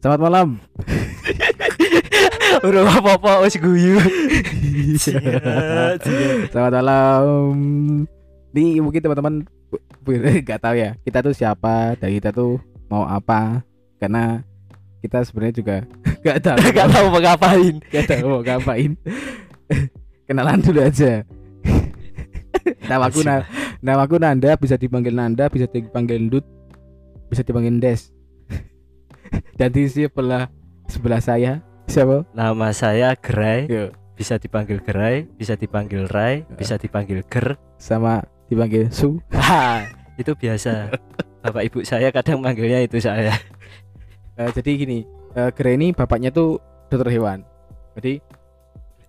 Selamat malam. Udah apa-apa wis guyu. Selamat malam. Nih mungkin teman-teman nggak tahu ya kita tuh siapa dan kita tuh mau apa karena kita sebenarnya juga nggak tahu Gak tahu mau ngapain. nggak tahu mau ngapain. Kenalan dulu aja. Namaku na namaku Nanda bisa dipanggil Nanda bisa dipanggil Ndut bisa dipanggil Des. Dan di sebelah sebelah saya siapa? Nama saya Gerai, Yo, bisa dipanggil Gerai, bisa dipanggil Rai, bisa dipanggil Ger. sama dipanggil Su. Itu biasa. Bapak ibu saya kadang manggilnya itu saya. Eh, jadi gini, uh, ini bapaknya tuh dokter hewan. Jadi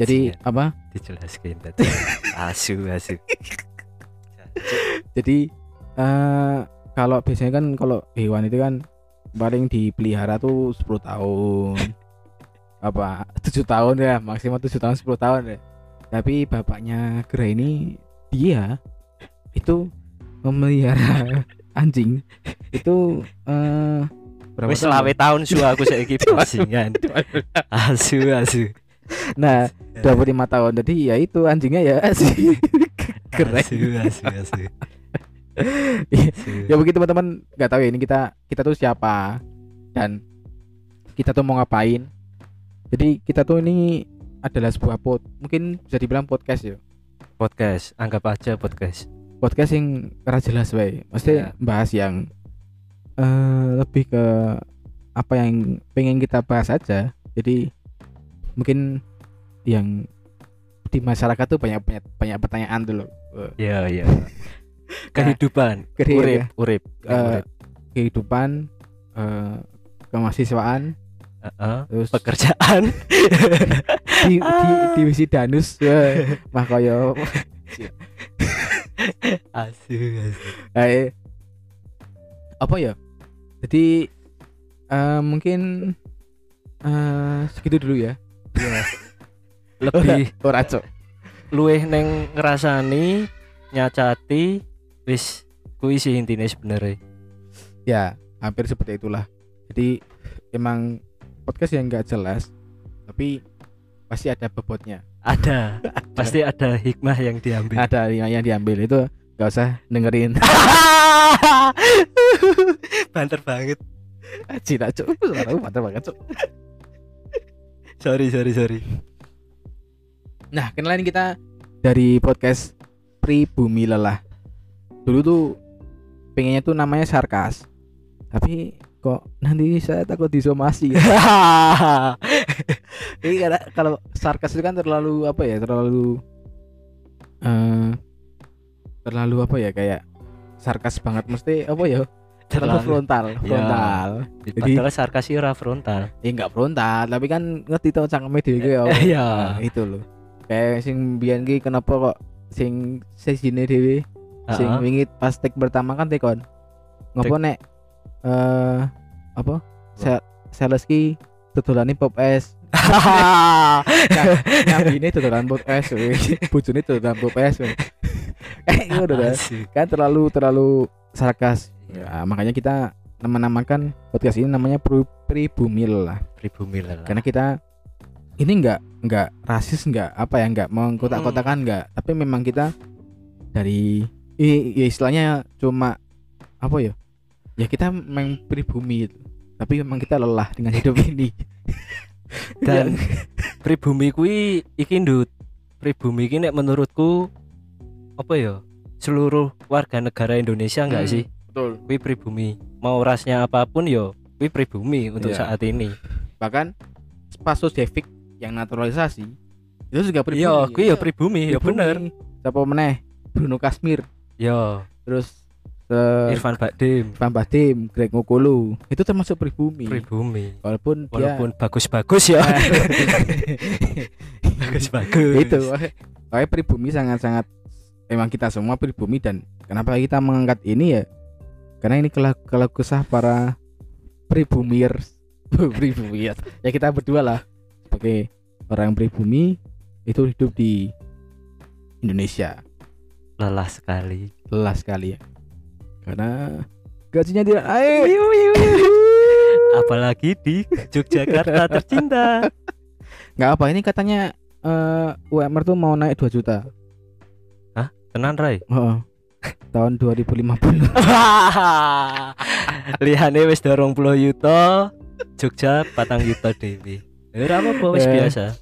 jadi apa? dijelaskan tadi. Asu, asu. Jadi eh kalau biasanya kan kalau hewan itu kan paling dipelihara tuh 10 tahun. apa tujuh tahun ya maksimal tujuh tahun 10 tahun ya tapi bapaknya Gra ini dia itu memelihara anjing itu eh berapa Wis tahun? selawe tahun su aku saiki bajingan. Asu, asu. nah 25 tahun jadi ya itu anjingnya ya sih keren Asu, asu, asu. Ya mungkin teman-teman nggak tahu ya ini kita kita tuh siapa dan kita tuh mau ngapain. Jadi kita tuh ini adalah sebuah pod mungkin bisa dibilang podcast ya. Podcast, anggap aja podcast. podcast yang kera jelas wae mesti Ya. bahas yang eh lebih ke apa yang pengen kita bahas aja. Jadi mungkin yang di masyarakat tuh banyak banyak banyak pertanyaan dulu. Iya, iya. Kehidupan, Kehidupan, urip, ya. urip, urip. kehidupan eh kemahasiswaan Heeh. terus pekerjaan di, di divisi danus ya mah koyo asu, asu. eh, apa ya jadi eh, mungkin eh segitu dulu ya Iya. lebih ora cok luweh neng ngerasani nyacati wis kuwi sih intine sebenarnya. Ya hampir seperti itulah. Jadi emang podcast yang nggak jelas tapi pasti ada bobotnya. Ada. Pasti ada hikmah yang diambil. Ada yang, yang diambil. Itu nggak usah dengerin. Banter banget. Cina cok suara mantap banget cok sorry sorry sorry. Nah, kenalin kita dari podcast Pribumi Lelah. Dulu tuh pengennya tuh namanya Sarkas. Tapi kok nanti saya takut disomasi. Ini karena kalau Sarkas itu kan terlalu apa ya? Terlalu eh terlalu apa ya kayak sarkas banget mesti apa ya? Terlalu frontal, Ya. frontal. padahal sarkas sih ora frontal Ya enggak frontal, tapi kan ngerti tau cangkeme dhewe ki ya. Iya. Nah, itu loh. Kayak sing biyen ki kenapa kok sing sesine dhewe sing Heeh. wingi pas take pertama kan tekon. Ngopo nek eh apa? Sa sales ki dodolane pop es. Nah, ini dodolan pop es. Bojone dodolan pop es. kan. Kan terlalu terlalu sarkas. Ya, makanya kita nama-namakan podcast ini namanya Pri- Pribumil lah. pribumi lelah karena kita ini enggak enggak rasis enggak apa ya enggak mengkotak-kotakan enggak tapi memang kita dari ya istilahnya cuma apa ya? Ya kita memang pribumi itu tapi memang kita lelah dengan hidup ini. Dan pribumi kuwi iki ndut. Pribumi iki nek menurutku apa ya? Seluruh warga negara Indonesia enggak Hmm, sih? Betul. Kuwi pribumi. Mau rasnya apa pun yo kuwi pribumi untuk Iya. saat ini. Bahkan Spasodevik yang naturalisasi itu juga pribumi. iya kuwi ya pribumi ya Pribumi. bener. Siapa meneh? Bruno Kasmir ya terus se Irfan Bakdim Irfan Bahdim, Greg Ngokolo itu termasuk pribumi. pribumi. Walaupun dia walaupun bagus-bagus ya. Bagus-bagus. Itu. Kayak pribumi sangat-sangat emang kita semua pribumi dan kenapa kita mengangkat ini ya? Karena ini kalau kalau kesah para pribumiers pribumiers ya kita berdua lah. Sebagai orang pribumi itu hidup di Indonesia lelah sekali. Lelah sekali ya. Karena gajinya tidak naik. Apalagi di Yogyakarta tercinta. Nggak apa ini katanya eh, UMR tuh mau naik 2 juta. Tenan Rai Heeh. tahun 2050 lihane wis dorong puluh yuta Jogja patang yuta dewi Ora apa wis Eh. biasa.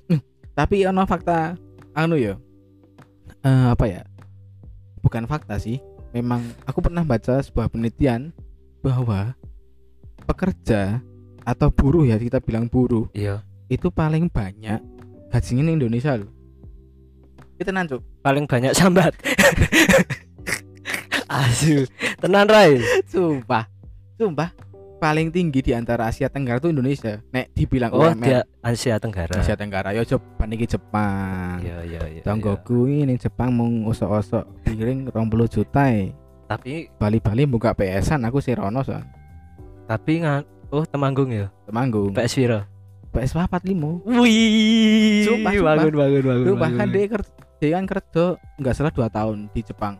Tapi ono fakta anu ya eh, apa ya bukan fakta sih. Memang aku pernah baca sebuah penelitian bahwa pekerja atau buruh ya kita bilang buruh iya. itu paling banyak gajinya di Indonesia loh. Itu nanti paling banyak sambat. Asu tenan Rai. Sumpah. Sumpah paling tinggi di antara Asia Tenggara tuh Indonesia nek dibilang oh UMR dia Asia Tenggara Asia Tenggara yo coba niki Jepang iya iya iya Tonggoku ini Jepang mau osok-osok piring 20 juta e. tapi Bali-bali buka PS-an aku sih Rono so. tapi ngan oh temanggung ya Temanggung. PS Viro PS 45. wih Sumpah, sumpah. bangun bangun bangun Lu bahkan dia kerja dia kan kerja nggak salah 2 tahun di Jepang.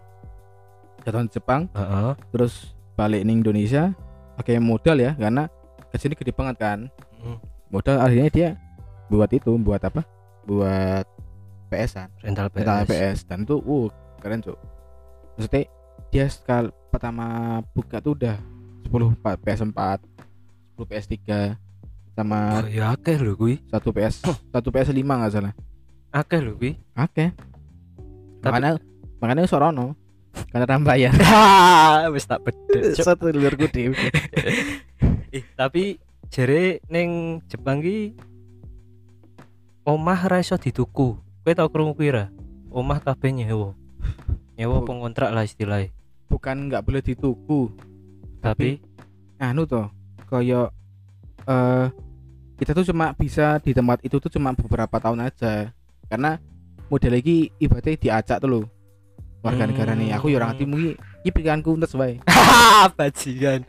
2 tahun di Jepang Heeh. terus balik nih Indonesia pakai modal ya karena gajinya gede banget kan. Mm. Modal akhirnya dia buat itu, buat apa? Buat PS-an. rental PS, Rental PS dan itu uh keren cuk. Maksudnya dia sekal pertama buka tuh udah 10 pa- PS4, 10 PS3 sama Oh, ya akeh lho kuwi satu PS satu PS 5 nggak salah. akeh lho kuwi Oke. Makanya makanya sorono karena rambayan. wis tak bedek. Satu dulur dhewe. Eh, tapi jere ning Jepang ki omah ra iso dituku. Kowe tau krungu kuwi ra? Omah kabeh nyewa. Nyewa pengontrak lah istilahnya. Bukan nggak boleh dituku, Tapi anu toh koyo eh kita tuh cuma bisa di tempat itu tuh cuma beberapa tahun aja karena model lagi ibaratnya diacak tuh lo warga negara nih. Aku ya orang hati mungkin ini pilihanku untuk sesuai bajingan.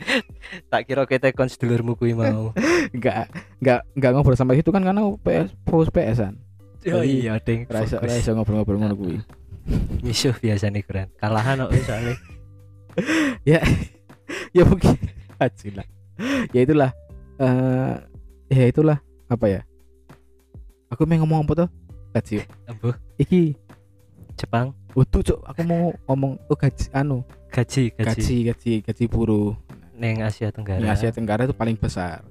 tak kira kita kon sedulurmu kuwi mau. enggak enggak enggak ngobrol sampai itu kan karena PS fokus PS an. Oh iya, ding. rasa rasa ngobrol-ngobrol ngono kuwi. Misuh biasa nih keren. Kalahan kok soalnya. ya mungkin. Haji lah ya itulah eh ya itulah apa ya? Aku mau ngomong apa tuh Ambuh, iki Jepang Utuh cuk, aku mau ngomong oh gaji anu gaji gaji, gaji gaji gaji buruh neng Asia Tenggara. di Asia Tenggara itu paling besar.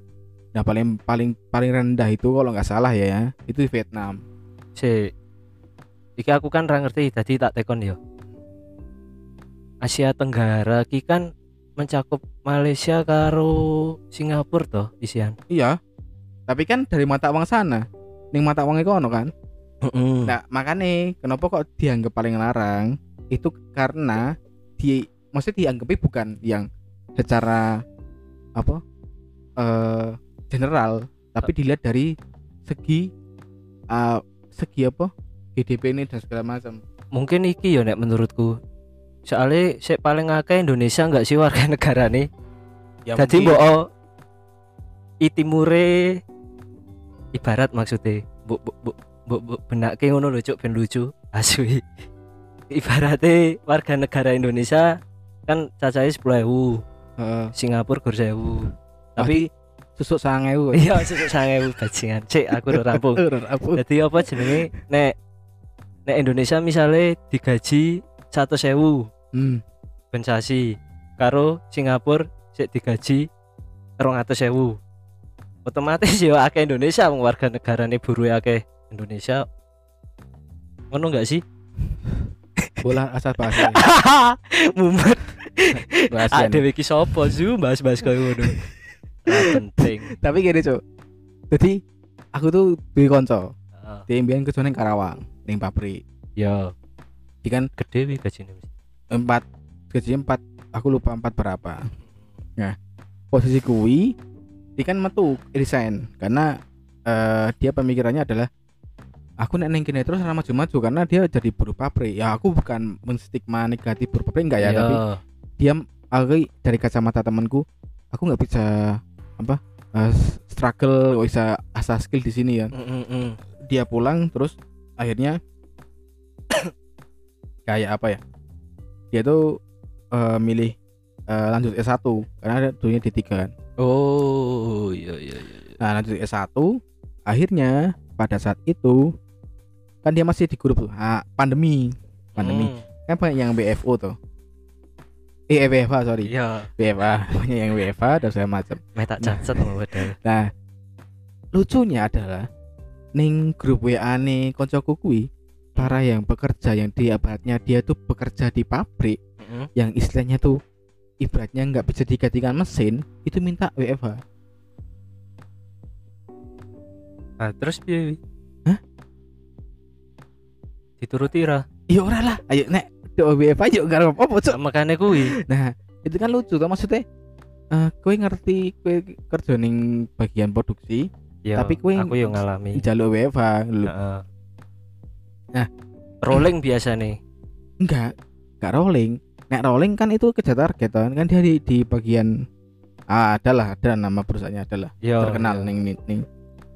Nah paling paling paling rendah itu kalau nggak salah ya, ya itu di Vietnam. Si Iki aku kan ra ngerti tadi tak tekon ya. Asia Tenggara ki kan mencakup Malaysia karo Singapura toh isian. Iya. Tapi kan dari mata uang sana, ning mata uang itu ono kan. Heeh. Nah makanya kenapa kok dianggap paling larang? Itu karena di maksudnya dianggapnya bukan yang secara apa eh general, tapi dilihat dari segi eh, segi apa GDP ini dan segala macam. Mungkin iki ya nek menurutku. Soalnya sik paling akeh Indonesia enggak sih warga negara nih. Ya Jadi mungkin- mbok oh, i timure ibarat maksudnya mbok mbok mbok mbok mbok benake ngono lho cuk ben lucu asli. Ibaratnya warga negara Indonesia kan cacahe 10.000 Heeh. Singapura gur 1000 tapi susuk sangewu. iya sesuk 1000 bajingan. Cek aku udah rampung jadi apa jenenge? Nek nek Indonesia misalnya digaji 100.000 Hmm. ben sasi karo Singapura sik digaji 200.000 otomatis ya akeh Indonesia warga negarane buruh akeh Indonesia. Ngono enggak sih? Bola asal bahasa. mumet. Ada iki sapa zu? Bahas-bahas koyo ngono. Penting. Tapi gini, Cuk. Jadi aku tuh duwe kanca, Heeh. dia mbiyen kerja ning Karawang, ning pabrik. ya Dia kan gede wi gajine empat gaji empat aku lupa empat berapa. Nah posisi kui dia kan metu resign. Karena eh, dia pemikirannya adalah aku nek neng kene terus ora maju-maju karena dia jadi buruh pabrik ya aku bukan menstigma negatif buruh pabrik enggak ya Iya. tapi dia aku dari kacamata temanku aku nggak bisa apa eh, struggle nggak bisa asah skill di sini ya Mm, mm, mm. dia pulang terus akhirnya kayak apa ya dia tuh eh, milih eh, lanjut S1 karena ada dulunya D3 kan Oh, iya iya iya. iya. nah lanjut S1 akhirnya pada saat itu kan dia masih di grup tuh. Ah, pandemi. Pandemi. Hmm, kan banyak yang BFO tuh. Eh WFA sorry. Iya, WFA banyak yang WFA dan segala macam. Meta mau padahal. Nah, lucunya adalah ning grup WA nih koncoku kuwi para yang bekerja yang di ibaratnya dia tuh bekerja di pabrik Mm, yang istilahnya tuh ibaratnya nggak bisa digantikan mesin itu minta WFH. Nah, terus piye? Dituruti ra? Ya ora lah, ayo nek do WFH yuk gak apa-apa Cuk. Makane kuwi. Nah, itu kan lucu tuh maksudnya eh kowe ngerti kowe kerja ning bagian produksi Ya, Tapi kuwi aku yo ngalami. jaluk WFH lho. Heeh. Nah. rolling biasa nih. Enggak, enggak rolling. Nek rolling kan itu kejar target kan, dia di, di bagian ah, adalah ada nama perusahaannya adalah Yo. terkenal yo. ning ning ning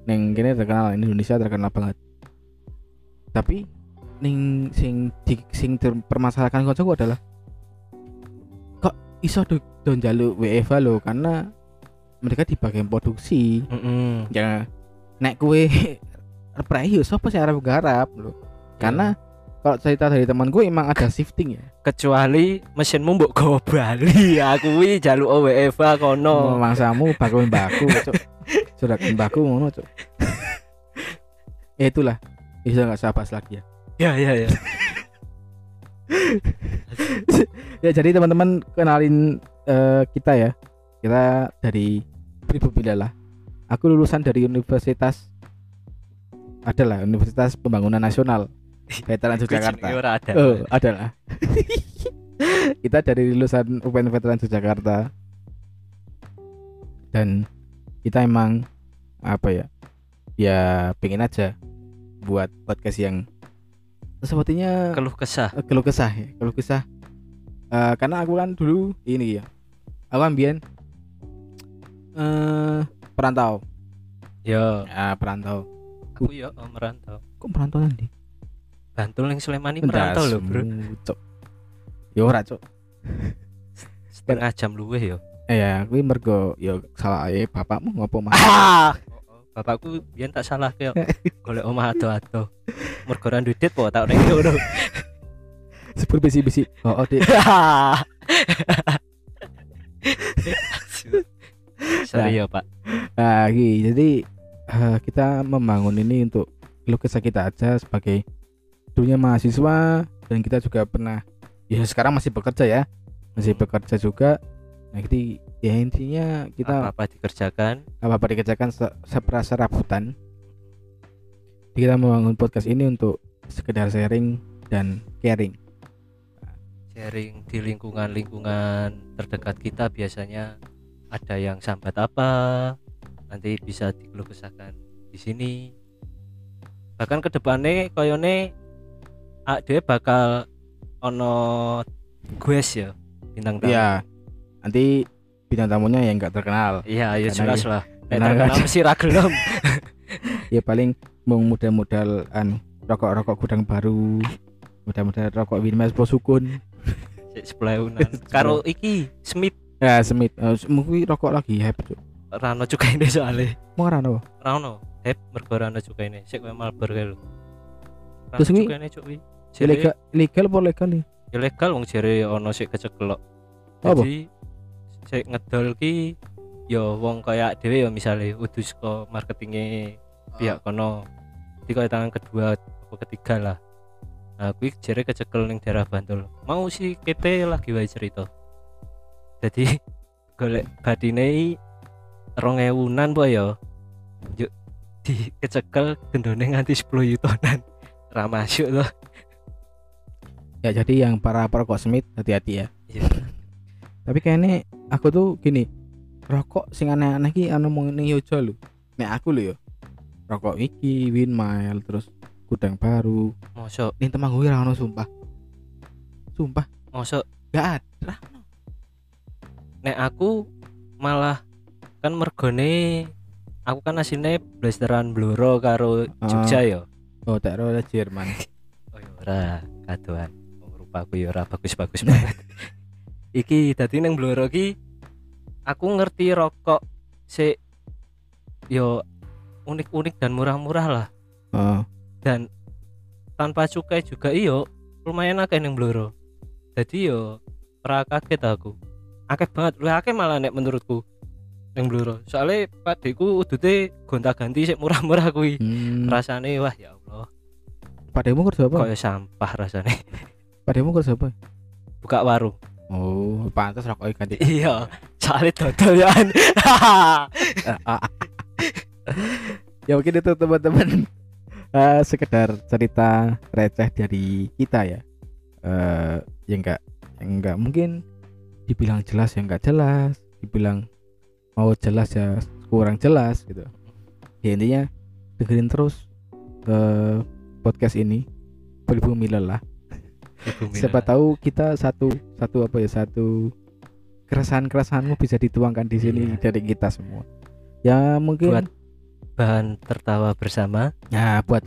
ning kene terkenal Indonesia terkenal banget. Tapi ning sing di, sing permasalahan kancaku adalah kok iso do, do njaluk WFH lo karena mereka di bagian produksi. Mm-mm. Ya nek kue prei yo sapa sing arep garap lho. Karena kalau cerita dari temanku emang ada shifting ya. kecuali mesinmu mbok gowo Bali aku kuwi jaluk WFA No. kono Mangsamu baku baku, cuk. Sudah baku ngono, cuk. ya itulah. Bisa nggak saya bahas lagi ya. Ya ya ya Ya jadi teman-teman kenalin eh, kita ya. Kita dari Pribubila lah. Aku lulusan dari Universitas adalah Universitas Pembangunan Nasional Veteran Yogyakarta. Ora ada Oh, adalah. kita dari lulusan UPN Veteran Yogyakarta. Dan kita emang apa ya? Ya pengen aja buat podcast yang sepertinya keluh kesah eh, keluh kesah ya, keluh kesah. Eh, karena aku kan dulu ini ya. Aku ambien eh perantau. yo Ya, perantau. aku yo oh, merantau Kok perantau nanti? Bantul yang Sleman ini merantau loh bro Cok. Ya ora, Cok. setengah jam luweh yo Eh ya, kuwi mergo ya salah ae bapakmu ngopo mah. bapakku biyen tak salah kyo golek omah ado-ado mergo ra duit po tak ning ngono Sebut bisi-bisi. Oh, oh, Dik. sorry yo pak Nah, jadi eh, kita membangun ini untuk keluh kesah kita aja sebagai dulunya mahasiswa dan kita juga pernah ya sekarang masih bekerja ya. Masih bekerja juga. Nah, jadi ya intinya kita apa apa dikerjakan apa-apa dikerjakan se- sepera serabutan. Jadi kita membangun podcast ini untuk sekedar sharing dan caring. sharing di lingkungan-lingkungan terdekat kita biasanya ada yang sambat apa nanti bisa dikeluh kesahkan di sini bahkan ke depannya koyone ade bakal ono gues ya bintang tamu Iya. Nanti bintang tamunya yang nggak terkenal. iya ya jelas ya- lah. Karena terkenal kan- mesti ra gelem ya paling mau modal-modal anu rokok-rokok gudang baru modal-modal rokok Winmas Posukun Sik sepeleunan karo iki Smith. Ya semit uh, mungkin rokok lagi hype cuk. Rano cukaine soalnya. Mau rano rano hep mergo rano cukaine sik koyo malber kae lho. Terus Jere- ilegal ilegal apa legal nih ilegal wong jere ono sik kecekelok. Apa? Jadi sik ngedol ki ya wong kaya dhewe ya misale udah saka marketingnya pihak kono. Jadi kaya tangan kedua atau ketiga lah. Nah, kuwi jere kecekel ning daerah Bantul. Mau sih kete lagi wae cerita. Jadi golek badine rong ewunan po ya. Yuk di kecekel gendone nganti 10 yutonan. Ra masuk loh. ya jadi yang para perokok semit hati-hati ya. Tapi kayaknya aku tuh gini, rokok sing aneh-aneh ki anu mau ning Yojo lho. Nek aku lho yo. Rokok iki Winmile terus gudang baru. mosok Ning Temanggung ora ono sumpah. Sumpah, mosok gak ada. nek aku malah kan mergone aku kan asine blasteran Bluro karo Jogja ya Oh, tak ora Jerman. oh ya ora kadoan Wong rupaku ya ora bagus-bagus banget iki dadi nang Bluro ki aku ngerti rokok si yo unik-unik dan murah-murah lah. Oh, dan tanpa cukai juga iyo lumayan akeh ning Bluro jadi yo ora kaget aku. Akeh banget. Lu akeh malah nek menurutku ning Bluro soalnya padeku udute gonta-ganti sik murah-murah kuwi. Hmm. rasane wah ya Allah. Pak Demo kerja apa? koyo sampah rasane. Pak Demo kerja apa? buka warung Oh, pantas rokoknya ganti. iya soalnya dodol ya ya mungkin itu teman-teman. Eh, sekedar cerita receh dari kita ya. Eh yang enggak yang enggak mungkin dibilang jelas ya enggak jelas dibilang mau jelas ya kurang jelas gitu. Ya intinya dengerin terus eh podcast ini. Berbumi lelah siapa tahu kita satu satu apa ya satu keresahan keresahanmu bisa dituangkan di sini Iya. dari kita semua ya mungkin Buat bahan tertawa bersama Ya buat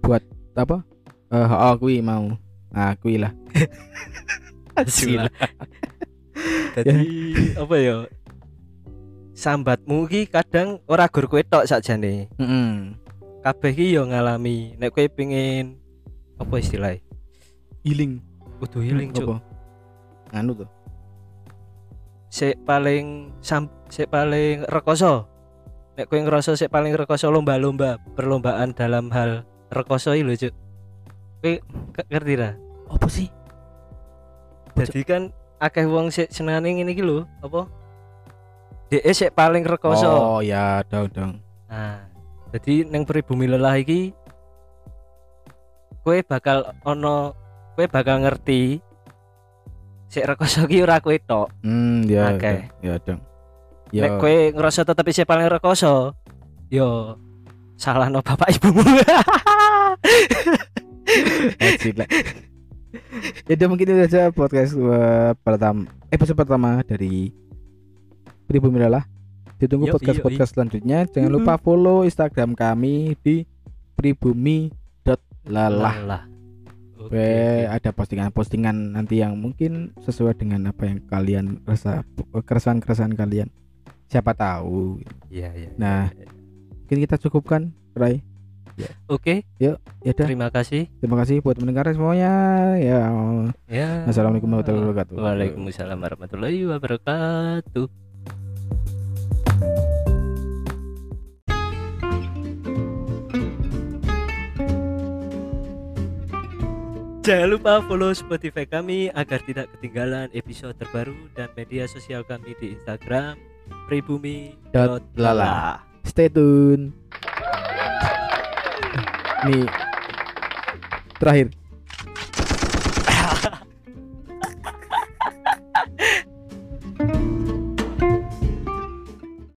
buat apa? Oh, kui mau. Nah, kui lah. Jadi apa ya? Sambatmu ki kadang ora gur kowe tok sakjane. Heeh. Kabeh ki yo ngalami. Nek kowe pengin apa istilahnya? Healing. Kudu healing cuk. Apa? Anu tuh. Sik paling sam sik paling rekoso. Nek kowe ngerasa sik paling rekoso lomba-lomba, perlombaan dalam hal rekoso iki lho cuk. Kowe ngerti ra? Apa sih? Jadi kan akeh wong sik senengane ngene iki lho, apa? Dhek sik paling rekoso. Oh ya, dong dong. Nah, jadi neng pribumi lelah iki kue bakal ono kue bakal ngerti sik rekoso ki ora kowe tok. Hmm, ya. Oke. Ya, ya dong. Ya. Nek kowe ngerasa tetep isih paling rekoso, yo salah no bapak ibumu. eh, sila. ya udah mungkin itu saja podcast eh, pertama episode pertama dari Pribumi Lelah. Ditunggu Yoi, podcast podcast selanjutnya. Jangan lupa follow Instagram kami di pribumi.lelah. Lelah. Oke. Oke, ada postingan-postingan nanti yang mungkin sesuai dengan apa yang kalian rasa keresahan-keresahan kalian. Siapa tahu. Iya, iya. Nah, mungkin kita cukupkan, Rai. Oke, Ya udah, terima kasih. terima kasih buat mendengar semuanya. Ya, Ya. Assalamualaikum warahmatullahi wabarakatuh. Waalaikumsalam warahmatullahi wabarakatuh. Jangan lupa follow Spotify kami agar tidak ketinggalan episode terbaru dan media sosial kami di Instagram pribumi.lala. Lala. Stay tune. Nih, terakhir